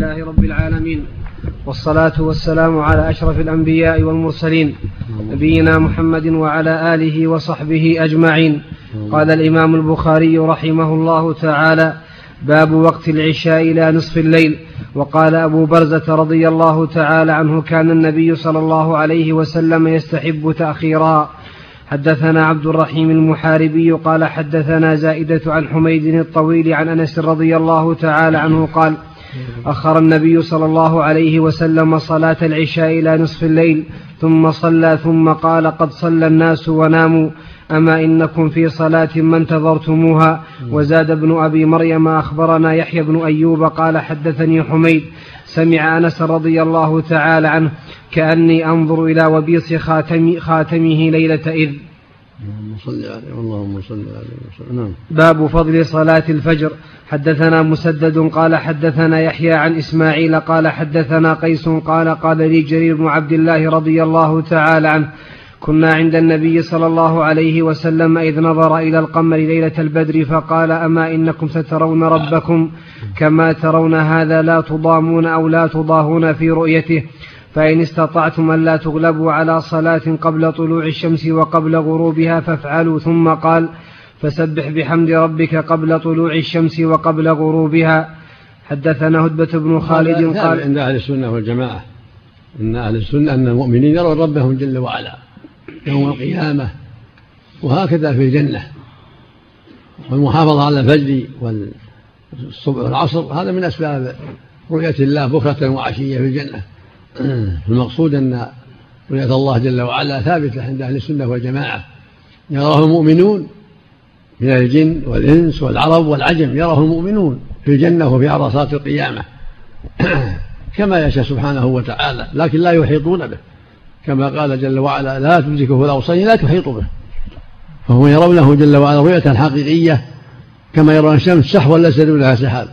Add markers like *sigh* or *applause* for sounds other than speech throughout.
لله رب العالمين. والصلاة والسلام على أشرف الأنبياء والمرسلين. نبينا محمد وعلى آله وصحبه أجمعين. قال الإمام البخاري رحمه الله تعالى باب وقت العشاء إلى نصف الليل. وقال أبو برزة رضي الله تعالى عنه كان النبي صلى الله عليه وسلم يستحب تأخيرها. حدثنا عبد الرحيم المحاربي قال حدثنا زائدة عن حميد الطويل عن أنس رضي الله تعالى عنه قال أخر النبي صلى الله عليه وسلم صلاة العشاء إلى نصف الليل ثم صلى ثم قال قد صلى الناس وناموا أما إنكم في صلاة ما انتظرتموها. وزاد ابن أبي مريم أخبرنا يحيى بن أيوب قال حدثني حميد سمع أنس رضي الله تعالى عنه كأني أنظر إلى وبيص خاتم خاتمه ليلة إذ. اللهم صل عليه اللهم صل عليه وسلم. نعم. باب فضل صلاة الفجر. حدثنا مسدد قال حدثنا يحيى عن إسماعيل قال حدثنا قيس قال قال لي جرير بن عبد الله رضي الله تعالى عنه. كنا عند النبي صلى الله عليه وسلم إذ نظر إلى القمر ليلة البدر فقال أما إنكم سترون ربكم كما ترون هذا لا تضامون أو لا تضاهون في رؤيته. فإن استطعتم ألا تغلبوا على صلاة قبل طلوع الشمس وقبل غروبها فافعلوا ثم قال فسبح بحمد ربك قبل طلوع الشمس وقبل غروبها. حدثنا هدبة بن خالد قال عند أهل السنة والجماعة. أن أهل السنة أن المؤمنين يرون ربهم جل وعلا يوم القيامة وهكذا في الجنة. والمحافظة على الفجر والصبح والعصر هذا من أسباب رؤية الله بكرة وعشية في الجنة. *clears throat* المقصود أن رؤية الله جل وعلا ثابتة عند أهل السنة والجماعة. يراه المؤمنون من الجن والإنس والعرب والعجم يراه المؤمنون في الجنة وفي عرصات القيامة. *clears throat* كما يشاء سبحانه وتعالى لكن لا يحيطون به. كما قال جل وعلا لا تدركه الأبصار لا تحيط به. فهم يرونه جل وعلا رؤية حقيقية كما يرون الشمس سحوا ليس دونها سحاب.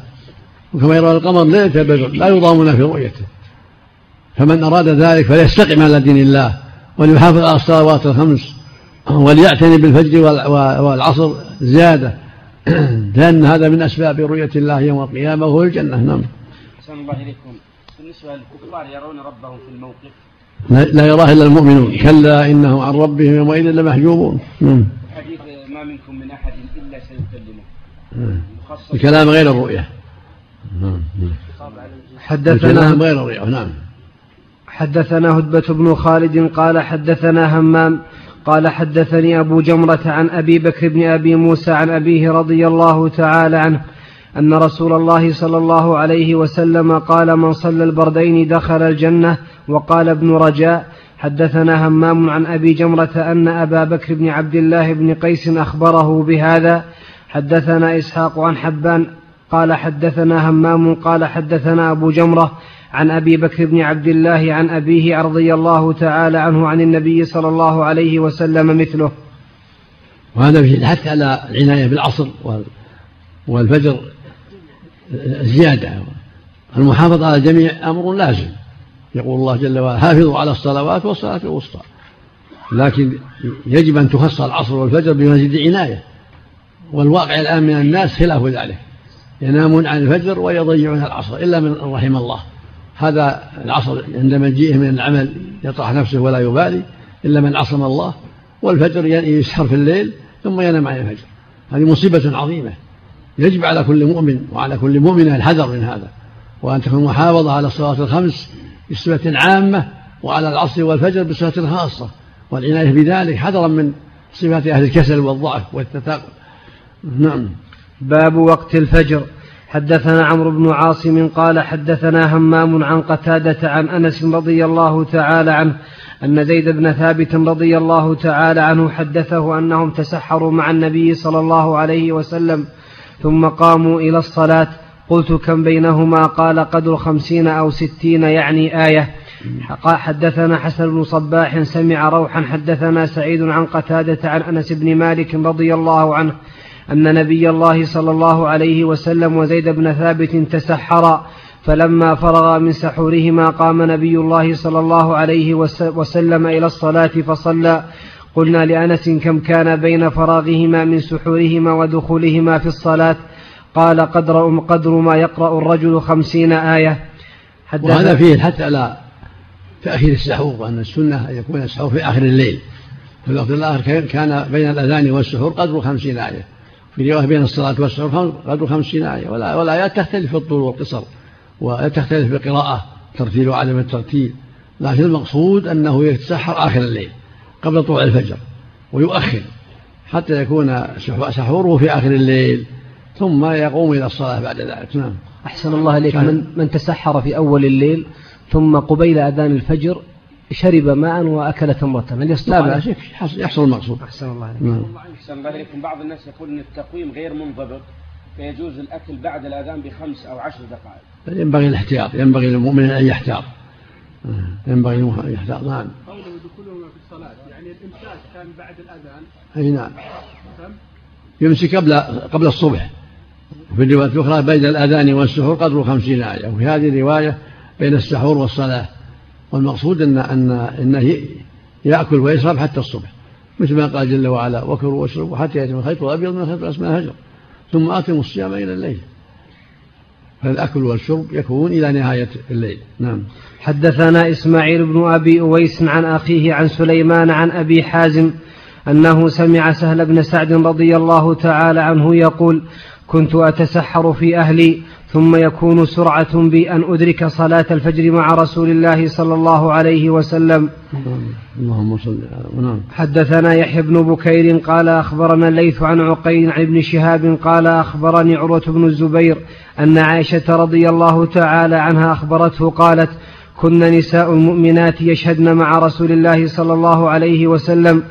وكما يرون القمر ليلة البدر لا يضامون في رؤيته. فمن أراد ذلك فليستقم على دين الله وليحافظ على الصلوات الخمس وليعتني بالفجر والعصر زيادة. *clears throat* لأن هذا من أسباب رؤية الله يوم القيامة وهو الجنة. نعم. الله إليكم. بالنسبة للكفار يرون ربهم في الموقف. لا يراه إلا المؤمنون. كلا إنهم عن ربهم يومئذ لمحجوبون. نعم. حديث ما منكم من أحد إلا سيكلمه. الكلام غير الرؤية. نعم. حدثنا غير الرؤية. نعم. حدثنا هدبة بن خالد قال حدثنا همام قال حدثني أبو جمرة عن أبي بكر بن أبي موسى عن أبيه رضي الله تعالى عنه أن رسول الله صلى الله عليه وسلم قال من صلى البردين دخل الجنة وقال ابن رجاء حدثنا همام عن أبي جمرة أن أبا بكر بن عبد الله بن قيس أخبره بهذا حدثنا إسحاق عن حبان قال حدثنا همام قال حدثنا أبو جمرة عن أبي بكر بن عبد الله عن أبيه رضي الله تعالى عنه عن النبي صلى الله عليه وسلم مثله. وهذا فيه الحث على العناية بالعصر والفجر زيادة. المحافظة على الجميع أمر لازم. يقول الله جل وعلا حافظوا على الصلوات والصلاة الوسطى. لكن يجب أن تخص العصر والفجر بمزيد عناية والواقع الآن من الناس خلاف ذلك. ينامون عن الفجر ويضيعون العصر إلا من رحم الله. هذا العصر عند مجيئه من العمل يطرح نفسه ولا يبالي إلا من عصم الله والفجر يسحر في الليل ثم ينام عن الفجر. هذه مصيبة عظيمة. يجب على كل مؤمن وعلى كل مؤمنة الحذر من هذا. وأن تكون محافظة على الصلاة الخمس بصفة عامة وعلى العصر والفجر بصفة خاصة. والعناية بذلك حذرا من صفات أهل الكسل والضعف والتثاقل. نعم. باب وقت الفجر. حدثنا عمرو بن عاصم قال حدثنا همام عن قتادة عن أنس رضي الله تعالى عنه أن زيد بن ثابت رضي الله تعالى عنه حدثه أنهم تسحروا مع النبي صلى الله عليه وسلم ثم قاموا إلى الصلاة. قلت كم بينهما؟ قال قدر خمسين أو ستين يعني آية. حدثنا حسن بن صباح سمع روحا. حدثنا سعيد عن قتادة عن أنس بن مالك رضي الله عنه أن نبي الله صلى الله عليه وسلم وزيد بن ثابت تسحرا فلما فرغا من سحورهما قام نبي الله صلى الله عليه وسلم إلى الصلاة فصلى. قلنا لأنس كم كان بين فراغهما من سحورهما ودخولهما في الصلاة؟ قال قدر, قدر ما يقرأ الرجل خمسين آية. وهذا فيه الحث على تأخير السحور وأن السنة أن يكون السحور في آخر الليل. في الوقت الآخر كان بين الأذان والسحور قدر خمسين آية. في رواية بين الصلاة والسحور قدر خمسين آية. والآيات تختلف في الطول والقصر وتختلف في القراءة ترتيل وعدم الترتيل لكن المقصود أنه يتسحر آخر الليل قبل طلوع الفجر ويؤخر حتى يكون سحوره في آخر الليل ثم يقوم إلى الصلاة بعد ذلك. نعم. أحسن الله إليك. من, من تسحر في أول الليل ثم قبيل أذان الفجر شرب ماء وأكل تمرة. هل لا بأس يحصل المقصود. أحسن الله عليك. نعم. أحسن الله إليكم بعض الناس يقول أن التقويم غير منضبط فيجوز الأكل بعد الأذان بخمس أو عشر دقائق. ينبغي الاحتياط ينبغي للمؤمن أن يحتاط. ينبغي أن يحتاط. نعم. قوله دخولهم في الصلاة يعني الإمساك كان بعد الأذان. أي نعم. يمسك قبل قبل الصبح. وفي الرواية الأخرى بين الأذان والسحور قدر خمسين آية. وفي هذه الرواية بين السحور والصلاة. والمقصود أن أن أنه يأكل ويشرب حتى الصبح مثل ما قال جل وعلا وكلوا واشربوا حتى يأتي الخيط الأبيض من الخيط الأسود الهجر ثم أتموا الصيام إلى الليل. فالأكل والشرب يكون إلى نهاية الليل. نعم. حدثنا إسماعيل بن أبي أويس عن أخيه عن سليمان عن أبي حازم أنه سمع سهل بن سعد رضي الله تعالى عنه يقول كنت أتسحر في أهلي ثم يكون سرعة بي أن أدرك صلاة الفجر مع رسول الله صلى الله عليه وسلم. اللهم صل نعم. حدثنا يحيى بن بكير قال أخبرنا الليث عن عقيل عن ابن شهاب قال أخبرني عروة بن الزبير أن عائشة رضي الله تعالى عنها أخبرته قالت كن نساء المؤمنات يشهدن مع رسول الله صلى الله عليه وسلم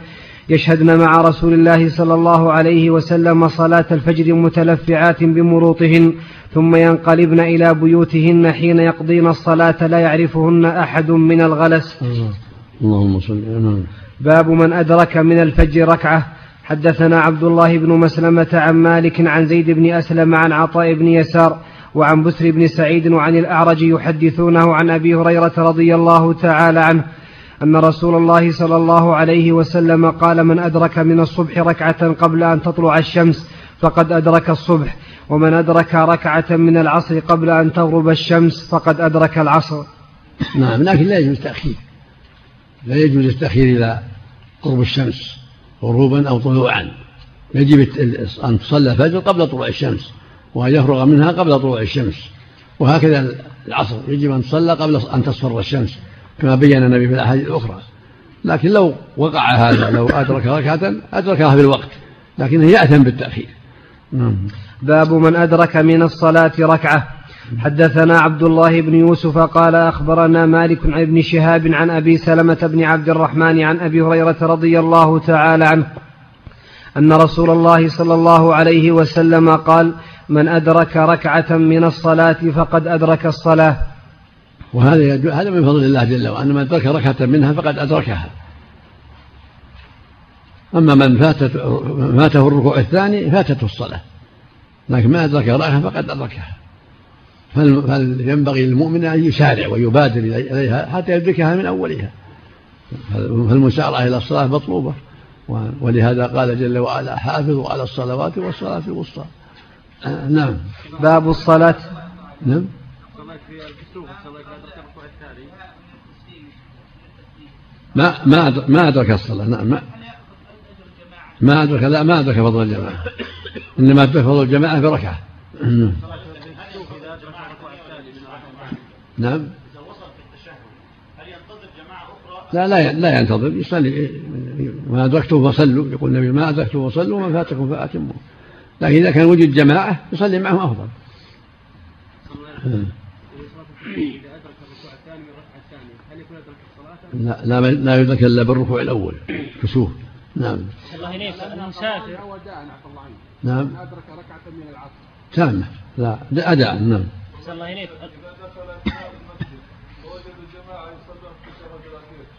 يشهدن مع رسول الله صلى الله عليه وسلم صلاة الفجر متلفعات بمروطهن ثم ينقلبن إلى بيوتهن حين يقضين الصلاة لا يعرفهن أحد من الغلس. اللهم صل. باب من أدرك من الفجر ركعة. حدثنا عبد الله بن مسلمة عن مالك عن زيد بن أسلم عن عطاء بن يسار وعن بسر بن سعيد وعن الأعرج يحدثونه عن أبي هريرة رضي الله تعالى عنه أن رسول الله صلى الله عليه وسلم قال من أدرك من الصبح ركعة قبل أن تطلع الشمس فقد أدرك الصبح. ومن أدرك ركعة من العصر قبل أن تغرب الشمس فقد أدرك العصر. نعم لكن لا يجوز التأخير لا يجوز التأخير إلى قرب الشمس غروبا أو طلوعا. يجب أن تصلى الفجر قبل طلوع الشمس وأن يفرغ منها قبل طلوع الشمس. وهكذا العصر. يجب أن تصلى قبل أن تصفر الشمس كما بين النبي في الأحاديث الأخرى. لكن لو وقع هذا لو أدرك ركعة أدركها في الوقت. لكنه يأثم بالتأخير. نعم. باب من أدرك من الصلاة ركعة. حدثنا عبد الله بن يوسف قال أخبرنا مالك عن ابن شهاب عن أبي سلمة بن عبد الرحمن عن أبي هريرة رضي الله تعالى عنه أن رسول الله صلى الله عليه وسلم قال من أدرك ركعة من الصلاة فقد أدرك الصلاة. وهذا هذا من فضل الله جل وعلا من أدرك ركعة منها فقد أدركها. أما من فاتت فاته الركوع الثاني فاتته الصلاة. لكن ما أدرك ركعة فقد أدركها. فينبغي للمؤمن أن يسارع ويبادر إليها حتى يدركها من أولها. فالمسارعة إلى الصلاة مطلوبة. ولهذا قال جل وعلا حافظوا على الصلوات والصلاة الوسطى. نعم. باب الصلاة. نعم. ما ما ما أدرك الصلاة. نعم. ما ما أدرك لا ما أدرك فضل الجماعة. إنما أدرك فضل الجماعة بركعة نعم. لا لا لا ينتظر. يصلي. ما أدركته فصلوا يقول النبي ما أدركته فصلوا وما فاتكم فأتموا. لكن إذا كان وجد جماعة يصلي معهم أفضل. لا لا لا يدرك إلا بالركوع الأول. كسوف. نعم. الله إليك. المسافر نعم. أدرك ركعة من العصر. تامه لا أداء نعم. الله إليك.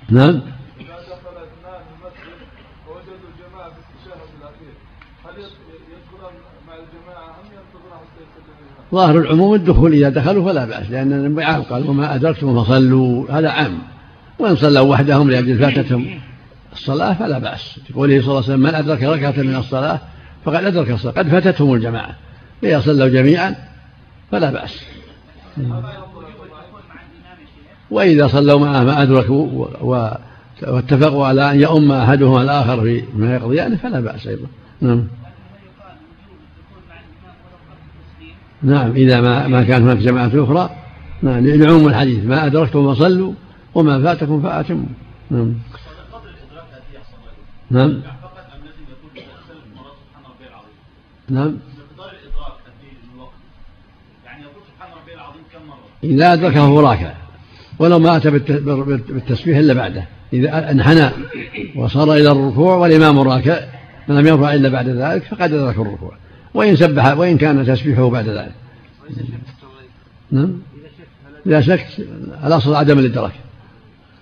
نعم. إذا دخل اثنان المسجد ووجدوا الجماعة في التشهد الأخير هل يدخلون مع الجماعة أم ينتظرون حتى ظاهر العموم الدخول إذا دخلوا فلا بأس لأن النبي قال وما أدركتم فصلوا هذا عام. وإن صلوا وحدهم لأجل فاتتهم. الصلاة فلا بأس. قوله صلى الله عليه وسلم من أدرك ركعة من الصلاة فقد أدرك الصلاة قد فاتتهم الجماعة إذا صلوا جميعا فلا بأس. وإذا صلوا معه ما أدركوا واتفقوا على أن يؤم أحدهما الآخر في ما يقضيانه فلا بأس أيضا. نعم. نعم إذا ما ما كان هناك جماعة أخرى نعم لعموم الحديث ما أدركتم فصلوا وما فاتكم فأتموا. نعم. نعم. نعم. إذا أدركه راكع. ولو ما أتى بالتسبيح إلا بعده. إذا أنحنى وصار إلى الركوع والإمام راكع فلم يرفع إلا بعد ذلك فقد أدرك الركوع. وإن سبح وإن كان تسبيحه بعد ذلك. نعم. إذا شك الأصل عدم الإدراك.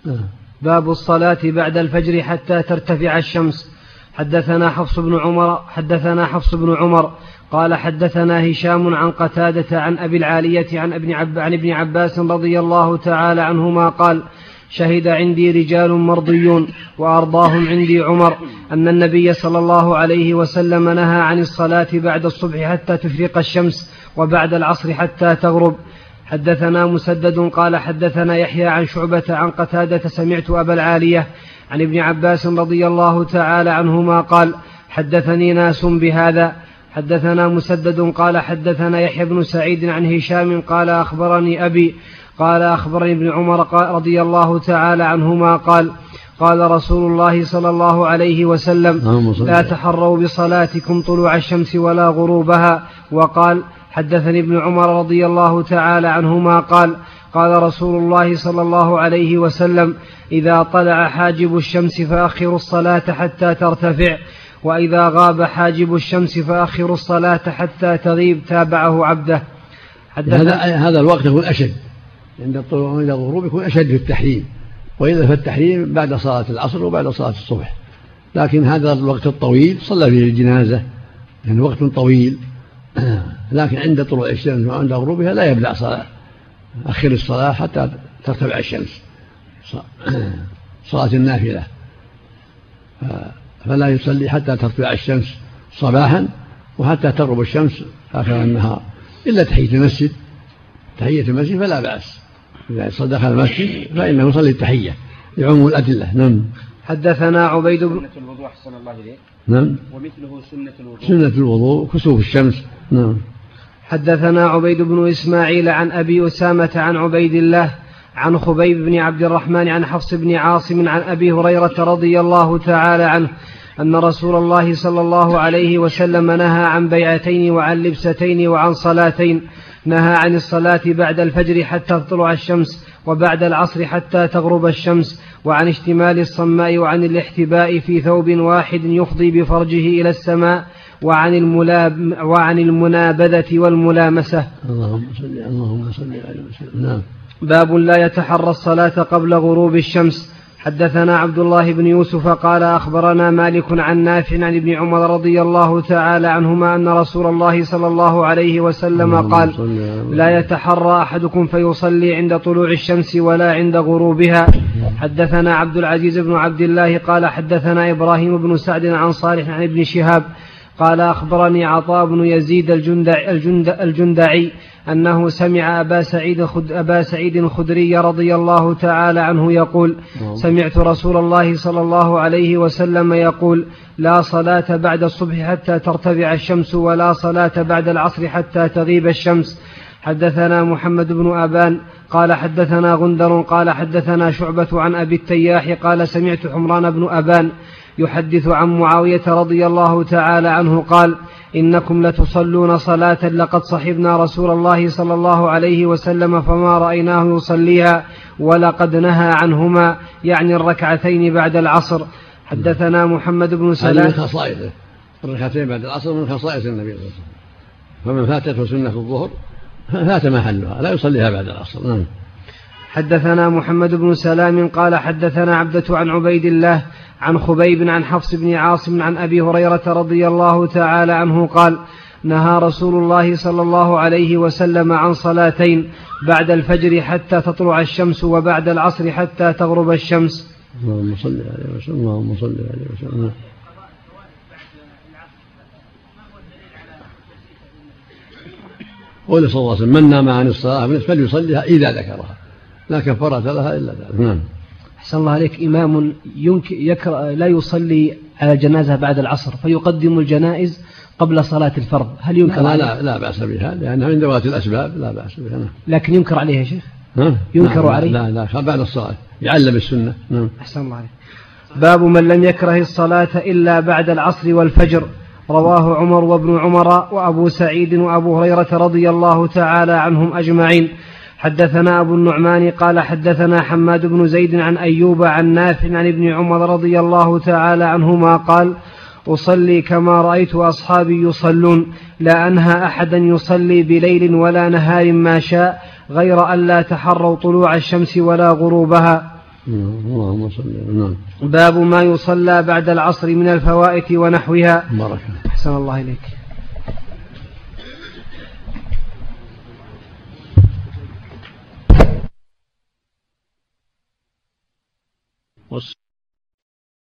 نعم. باب الصلاة بعد الفجر حتى ترتفع الشمس. حدثنا حفص بن عمر حدثنا حفص بن عمر قال حدثنا هشام عن قتادة عن أبي العالية عن ابن, عب عن ابن عباس رضي الله تعالى عنهما قال شهد عندي رجال مرضيون وأرضاهم عندي عمر أن النبي صلى الله عليه وسلم نهى عن الصلاة بعد الصبح حتى تفرق الشمس وبعد العصر حتى تغرب. حدثنا مسدد قال حدثنا يحيى عن شعبة عن قتادة سمعت أبا العالية عن ابن عباس رضي الله تعالى عنهما قال حدثني ناس بهذا. حدثنا مسدد قال حدثنا يحيى بن سعيد عن هشام قال أخبرني أبي قال أخبرني ابن عمر رضي الله تعالى عنهما قال قال رسول الله صلى الله عليه وسلم لا تحروا بصلاتكم طلوع الشمس ولا غروبها. وقال حدثني ابن عمر رضي الله تعالى عنهما قال قال رسول الله صلى الله عليه وسلم إذا طلع حاجب الشمس فأخروا الصلاة حتى ترتفع وإذا غاب حاجب الشمس فأخروا الصلاة حتى تغيب تابعه عبده. هذا هذا الوقت يكون أشد عند الطلوع وعند الغروب يكون أشد في التحريم وإذا في التحريم بعد صلاة العصر وبعد صلاة الصبح. لكن هذا الوقت الطويل صلى فيه الجنازة يعني وقت طويل. *clears throat* لكن عند طلوع الشمس وعند غروبها لا يبدأ صلاة. أخر الصلاة حتى ترتفع الشمس. *clears throat* صلاة النافلة. فلا يصلي حتى ترتفع الشمس صباحا وحتى تغرب الشمس آخر النهار. إلا تحية المسجد. تحية المسجد فلا بأس. إذا دخل المسجد فإنه يصلي التحية لعموم الأدلة. نعم. حدثنا عبيد بن سنة الوضوء أحسن الله إليك. نعم. ومثله سنة الوضوء. سنة الوضوء كسوف الشمس. نعم. حدثنا عبيد بن إسماعيل عن أبي أسامة عن عبيد الله عن خبيب بن عبد الرحمن عن حفص بن عاصم عن أبي هريرة رضي الله تعالى عنه أن رسول الله صلى الله عليه وسلم نهى عن بيعتين وعن لبستين وعن صلاتين نهى عن الصلاة بعد الفجر حتى تطلع الشمس وبعد العصر حتى تغرب الشمس وعن اشتمال الصماء وعن الاحتباء في ثوب واحد يفضي بفرجه إلى السماء وعن الملاب وعن المنابذة والملامسة. اللهم صل اللهم صل على وسلم نعم. باب لا يتحرى الصلاة قبل غروب الشمس. حدثنا عبد الله بن يوسف قال أخبرنا مالك عن نافع عن ابن عمر رضي الله تعالى عنهما أن رسول الله صلى الله عليه وسلم قال لا يتحرى أحدكم فيصلي عند طلوع الشمس ولا عند غروبها. حدثنا عبد العزيز بن عبد الله قال حدثنا إبراهيم بن سعد عن صالح عن ابن شهاب قال أخبرني عطاء بن يزيد الجندع الجند الجندعي أنه سمع أبا سعيد خد أبا سعيد الخدري رضي الله تعالى عنه يقول نعم. سمعت رسول الله صلى الله عليه وسلم يقول لا صلاة بعد الصبح حتى ترتفع الشمس ولا صلاة بعد العصر حتى تغيب الشمس حدثنا محمد بن أبان قال حدثنا غندر قال حدثنا شعبة عن أبي التياح قال سمعت حمران بن أبان يحدث عن معاوية رضي الله تعالى عنه قال إنكم لتصلون صلاة لقد صحبنا رسول الله صلى الله عليه وسلم فما رأيناه يصليها ولقد نهى عنهما يعني الركعتين بعد العصر. حدثنا محمد بن سلام. هذه من خصائصه. الركعتين بعد العصر من خصائص النبي صلى الله عليه وسلم. فمن فاتته سنة الظهر فات محلها لا يصليها بعد العصر. نعم. حدثنا محمد بن سلام قال حدثنا عبدة عن عبيد الله عن خبيب عن حفص بن عاصم عن أبي هريرة رضي الله تعالى عنه قال نهى رسول الله صلى الله عليه وسلم عن صلاتين بعد الفجر حتى تطلع الشمس وبعد العصر حتى تغرب الشمس. اللهم صل عليه وسلم اللهم صل عليه وسلم قول صلى الله عليه وسلم من نام عن الصلاة فليصليها إذا ذكرها لا كفارة لها إلا ذلك. نعم. أحسن الله عليك إمام يكره لا يصلي على الجنازة بعد العصر فيقدم الجنائز قبل صلاة الفرض هل ينكر لا عليه؟ لا, لا بأس بها لأنها من ذوات الأسباب لا بأس بها نعم. لكن ينكر عليه يا شيخ ها؟ ينكر لا عليه؟ لا لا بعد الصلاة يعلم السنة نعم أحسن الله عليك باب من لم يكره الصلاة إلا بعد العصر والفجر رواه عمر وابن عمر وأبو سعيد وأبو هريرة رضي الله تعالى عنهم أجمعين حدثنا أبو النعمان قال حدثنا حماد بن زيد عن أيوب عن نافع عن ابن عمر رضي الله تعالى عنهما قال أصلي كما رأيت أصحابي يصلون لا أنهى أحدا يصلي بليل ولا نهار ما شاء غير أن لا تحروا طلوع الشمس ولا غروبها. اللهم صل نعم باب ما يصلى بعد العصر من الفوائت ونحوها. بركة أحسن الله إليك. was